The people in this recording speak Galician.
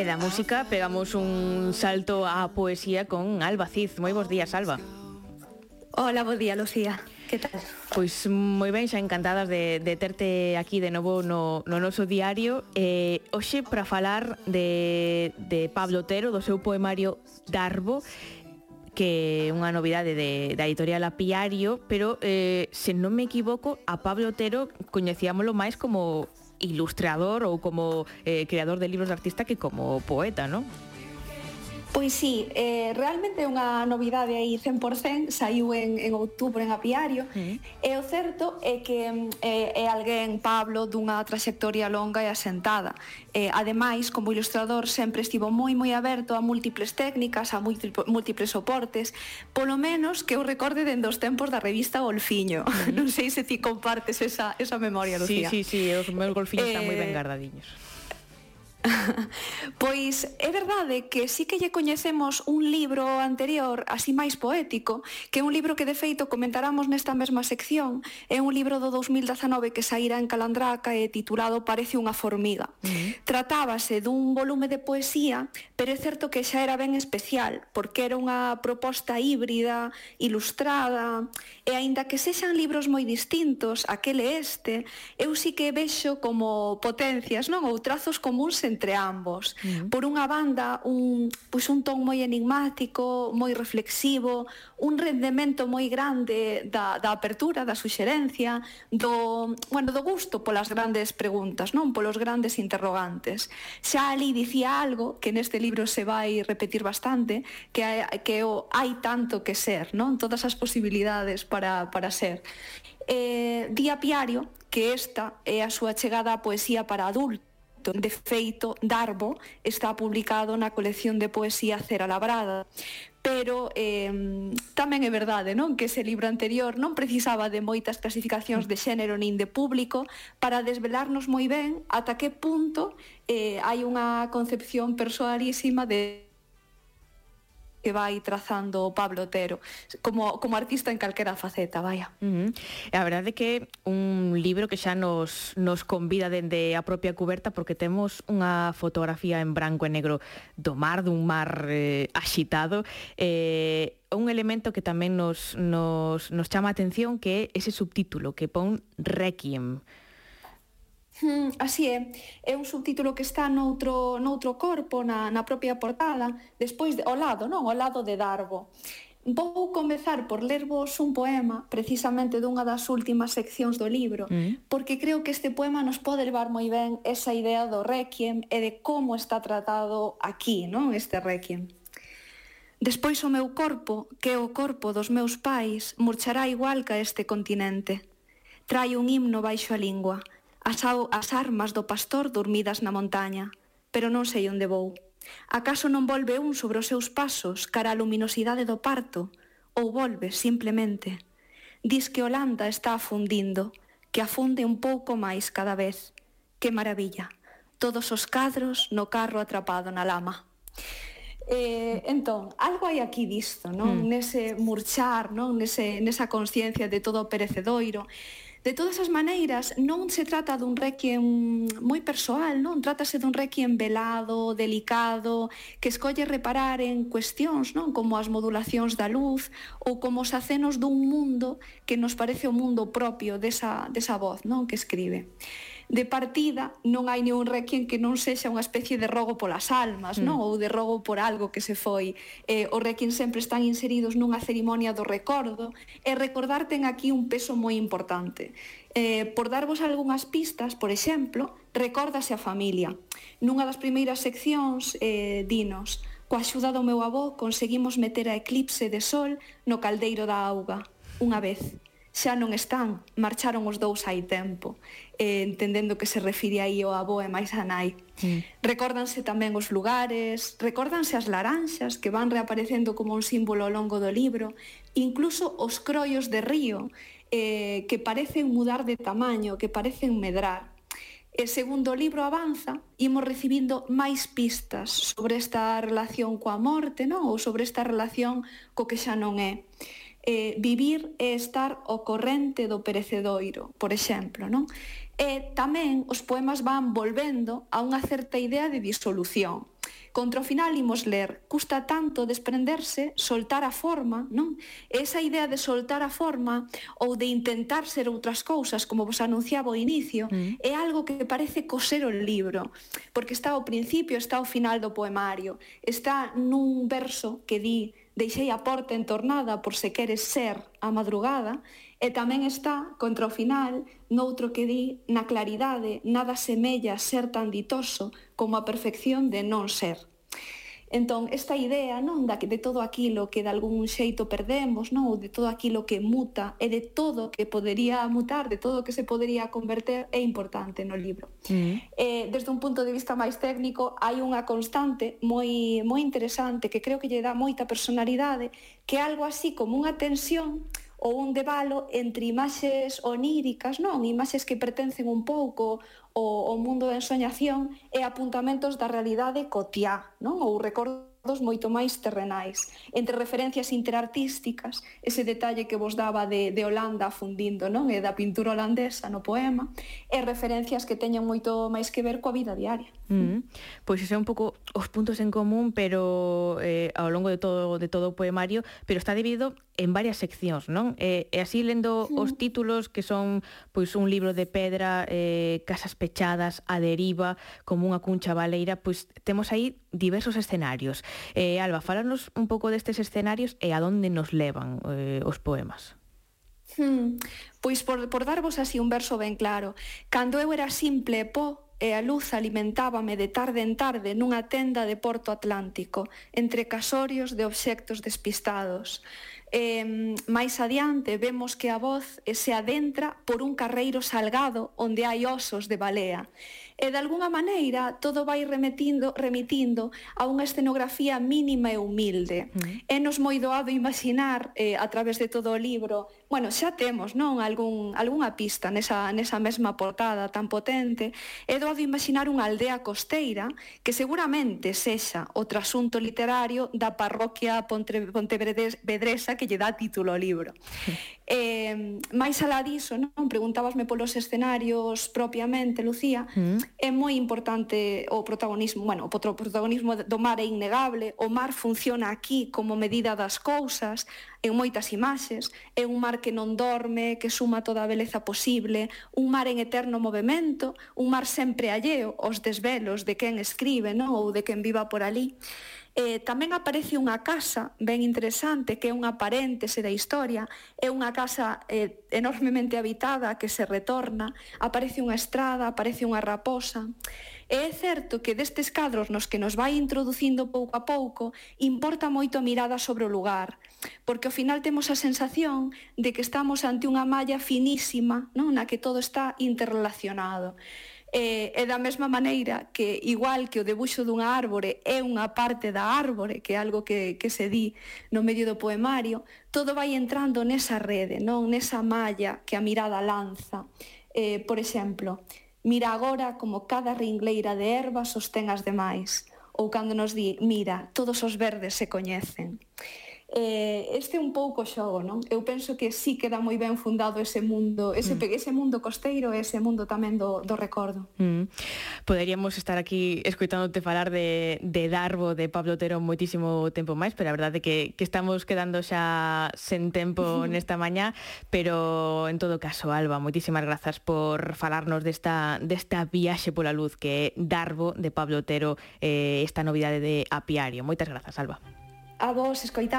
E da música pegamos un salto á poesía con Alba Cid. Moi bons días, Alba. Hola, bo día, Lucía. Que tal? Pois moi ben, xa encantadas de, de terte aquí de novo no, no noso diario eh, Oxe para falar de, de Pablo Otero, do seu poemario Darbo que é unha novidade de, da editorial Apiario, pero eh, se non me equivoco, a Pablo Otero coñecíamolo máis como ilustrador ou como eh, creador de libros de artista que como poeta, non? Pois sí, eh, realmente é unha novidade aí 100%, saiu en, en outubro en Apiario, mm. e o certo é que eh, é alguén, Pablo, dunha trayectoria longa e asentada. Eh, ademais, como ilustrador, sempre estivo moi moi aberto a múltiples técnicas, a múltiples soportes, polo menos que eu recorde dende os tempos da revista Golfiño. Mm. Non sei se ti compartes esa, esa memoria, Lucía. Sí, sí, sí, os meus golfiños eh... están moi ben eh, guardadiños. pois é verdade que sí que lle coñecemos un libro anterior así máis poético, que é un libro que de feito comentaramos nesta mesma sección, é un libro do 2019 que saíra en Calandraca e titulado Parece unha formiga. Uh -huh. Tratábase dun volume de poesía, pero é certo que xa era ben especial, porque era unha proposta híbrida, ilustrada, e aínda que sexan libros moi distintos, aquel e este, eu sí que vexo como potencias, non? Ou trazos comuns entre ambos. Uh -huh. Por unha banda, un, pois un ton moi enigmático, moi reflexivo, un rendemento moi grande da, da apertura, da suxerencia, do, bueno, do gusto polas grandes preguntas, non polos grandes interrogantes. Xa ali dicía algo que neste libro se vai repetir bastante, que hai, que o hai tanto que ser, non? Todas as posibilidades para, para ser. Eh, Día Piario, que esta é a súa chegada á poesía para adultos, De feito, Darbo está publicado na colección de poesía Cera Labrada, pero eh, tamén é verdade non que ese libro anterior non precisaba de moitas clasificacións de xénero nin de público para desvelarnos moi ben ata que punto eh, hai unha concepción persoalísima de que vai trazando Pablo Otero como, como artista en calquera faceta, vaya. Uh -huh. A verdade é que un libro que xa nos, nos convida dende a propia cuberta porque temos unha fotografía en branco e negro do mar, dun mar eh, axitado, eh, un elemento que tamén nos, nos, nos chama a atención que é ese subtítulo que pon Requiem. Hmm, así é, é un subtítulo que está noutro, noutro corpo, na, na propia portada, despois, de, ao lado, non? Ao lado de Darbo. Vou comezar por lervos un poema precisamente dunha das últimas seccións do libro, mm. porque creo que este poema nos pode levar moi ben esa idea do Requiem e de como está tratado aquí, non este Requiem. Despois o meu corpo, que é o corpo dos meus pais, murchará igual que este continente. Trai un himno baixo a lingua as, as armas do pastor dormidas na montaña, pero non sei onde vou. Acaso non volve un sobre os seus pasos cara a luminosidade do parto, ou volve simplemente. Diz que Holanda está afundindo, que afunde un pouco máis cada vez. Que maravilla. Todos os cadros no carro atrapado na lama. Eh, entón, algo hai aquí disto, non? Mm. Nese murchar, non? Nese, nesa conciencia de todo o perecedoiro. De todas as maneiras, non se trata dun requiem moi persoal, non? Trátase dun requiem velado, delicado, que escolle reparar en cuestións, non? Como as modulacións da luz ou como os acenos dun mundo que nos parece o mundo propio desa, desa voz, non? Que escribe de partida non hai ningún requiem que non sexa unha especie de rogo polas almas, mm. non? Ou de rogo por algo que se foi. Eh, os requiem sempre están inseridos nunha cerimonia do recordo e recordar ten aquí un peso moi importante. Eh, por darvos algunhas pistas, por exemplo, recórdase a familia. Nunha das primeiras seccións, eh, dinos, coa axuda do meu avó conseguimos meter a eclipse de sol no caldeiro da auga, unha vez xa non están, marcharon os dous hai tempo, eh, entendendo que se refire aí ao avó e máis a nai. Sí. Recórdanse tamén os lugares, recórdanse as laranxas que van reaparecendo como un símbolo ao longo do libro, incluso os croios de río, eh, que parecen mudar de tamaño, que parecen medrar. E segundo o libro avanza, imos recibindo máis pistas sobre esta relación coa morte, non? ou sobre esta relación co que xa non é eh, vivir e estar o corrente do perecedoiro, por exemplo, non? E tamén os poemas van volvendo a unha certa idea de disolución. Contra o final imos ler, custa tanto desprenderse, soltar a forma, non? Esa idea de soltar a forma ou de intentar ser outras cousas, como vos anunciaba ao inicio, mm. é algo que parece coser o libro, porque está ao principio, está ao final do poemario, está nun verso que di deixei a porta entornada por se queres ser a madrugada, e tamén está, contra o final, noutro que di, na claridade, nada semella ser tan ditoso como a perfección de non ser. Entón, esta idea non da que de todo aquilo que de algún xeito perdemos, non, ou de todo aquilo que muta e de todo que podería mutar, de todo que se podería converter é importante no libro. Mm. Eh, desde un punto de vista máis técnico, hai unha constante moi moi interesante que creo que lle dá moita personalidade, que algo así como unha tensión ou un debalo entre imaxes oníricas, non? Imaxes que pertencen un pouco ao, mundo da ensoñación e apuntamentos da realidade cotiá, non? Ou recordos acordos moito máis terrenais, entre referencias interartísticas, ese detalle que vos daba de, de Holanda fundindo, non? E da pintura holandesa no poema, e referencias que teñen moito máis que ver coa vida diaria. Mm -hmm. Pois ese é un pouco os puntos en común, pero eh, ao longo de todo de todo o poemario, pero está dividido en varias seccións, non? Eh, e así lendo os títulos que son pois un libro de pedra, eh, casas pechadas, a deriva, como unha cuncha baleira, pois temos aí diversos escenarios. Eh, Alba, falanos un pouco destes escenarios e a donde nos levan eh, os poemas. Hmm. Pois por, por darvos así un verso ben claro, cando eu era simple po e a luz alimentábame de tarde en tarde nunha tenda de Porto Atlántico, entre casorios de obxectos despistados. E, máis adiante vemos que a voz se adentra por un carreiro salgado onde hai osos de balea e de alguna maneira todo vai remetindo, remitindo a unha escenografía mínima e humilde. Mm. Nos moi doado imaginar eh, a través de todo o libro, bueno, xa temos, non, algún algunha pista nesa nesa mesma portada tan potente, é doado imaginar unha aldea costeira que seguramente sexa o trasunto literario da parroquia Pontevedresa que lle dá título ao libro. Mm-hmm. Eh, máis alá diso, non, preguntabasme polos escenarios propiamente, Lucía, mm é moi importante o protagonismo, bueno, o protagonismo do mar é innegable, o mar funciona aquí como medida das cousas, en moitas imaxes, é un mar que non dorme, que suma toda a beleza posible, un mar en eterno movimento, un mar sempre alleo aos desvelos de quen escribe, non? ou de quen viva por ali. Eh, tamén aparece unha casa ben interesante que é unha paréntese da historia, é unha casa eh, enormemente habitada que se retorna, aparece unha estrada, aparece unha raposa. E é certo que destes cadros nos que nos vai introducindo pouco a pouco, importa moito a mirada sobre o lugar, porque ao final temos a sensación de que estamos ante unha malla finísima, non? na que todo está interrelacionado. E, e da mesma maneira que igual que o debuxo dunha árbore é unha parte da árbore, que é algo que, que se di no medio do poemario, todo vai entrando nesa rede, non nesa malla que a mirada lanza. Eh, por exemplo, mira agora como cada ringleira de erva sostén as demais, ou cando nos di, mira, todos os verdes se coñecen eh, este é un pouco xogo, non? Eu penso que sí queda moi ben fundado ese mundo, ese, mm. ese mundo costeiro e ese mundo tamén do, do recordo. Mm. Poderíamos estar aquí escoitándote falar de, de Darbo, de Pablo Otero moitísimo tempo máis, pero a verdade é que, que estamos quedando xa sen tempo nesta mañá, pero en todo caso, Alba, moitísimas grazas por falarnos desta, desta viaxe pola luz que é Darbo de Pablo Otero, eh, esta novidade de Apiario. Moitas grazas, Alba. A vos, escoita.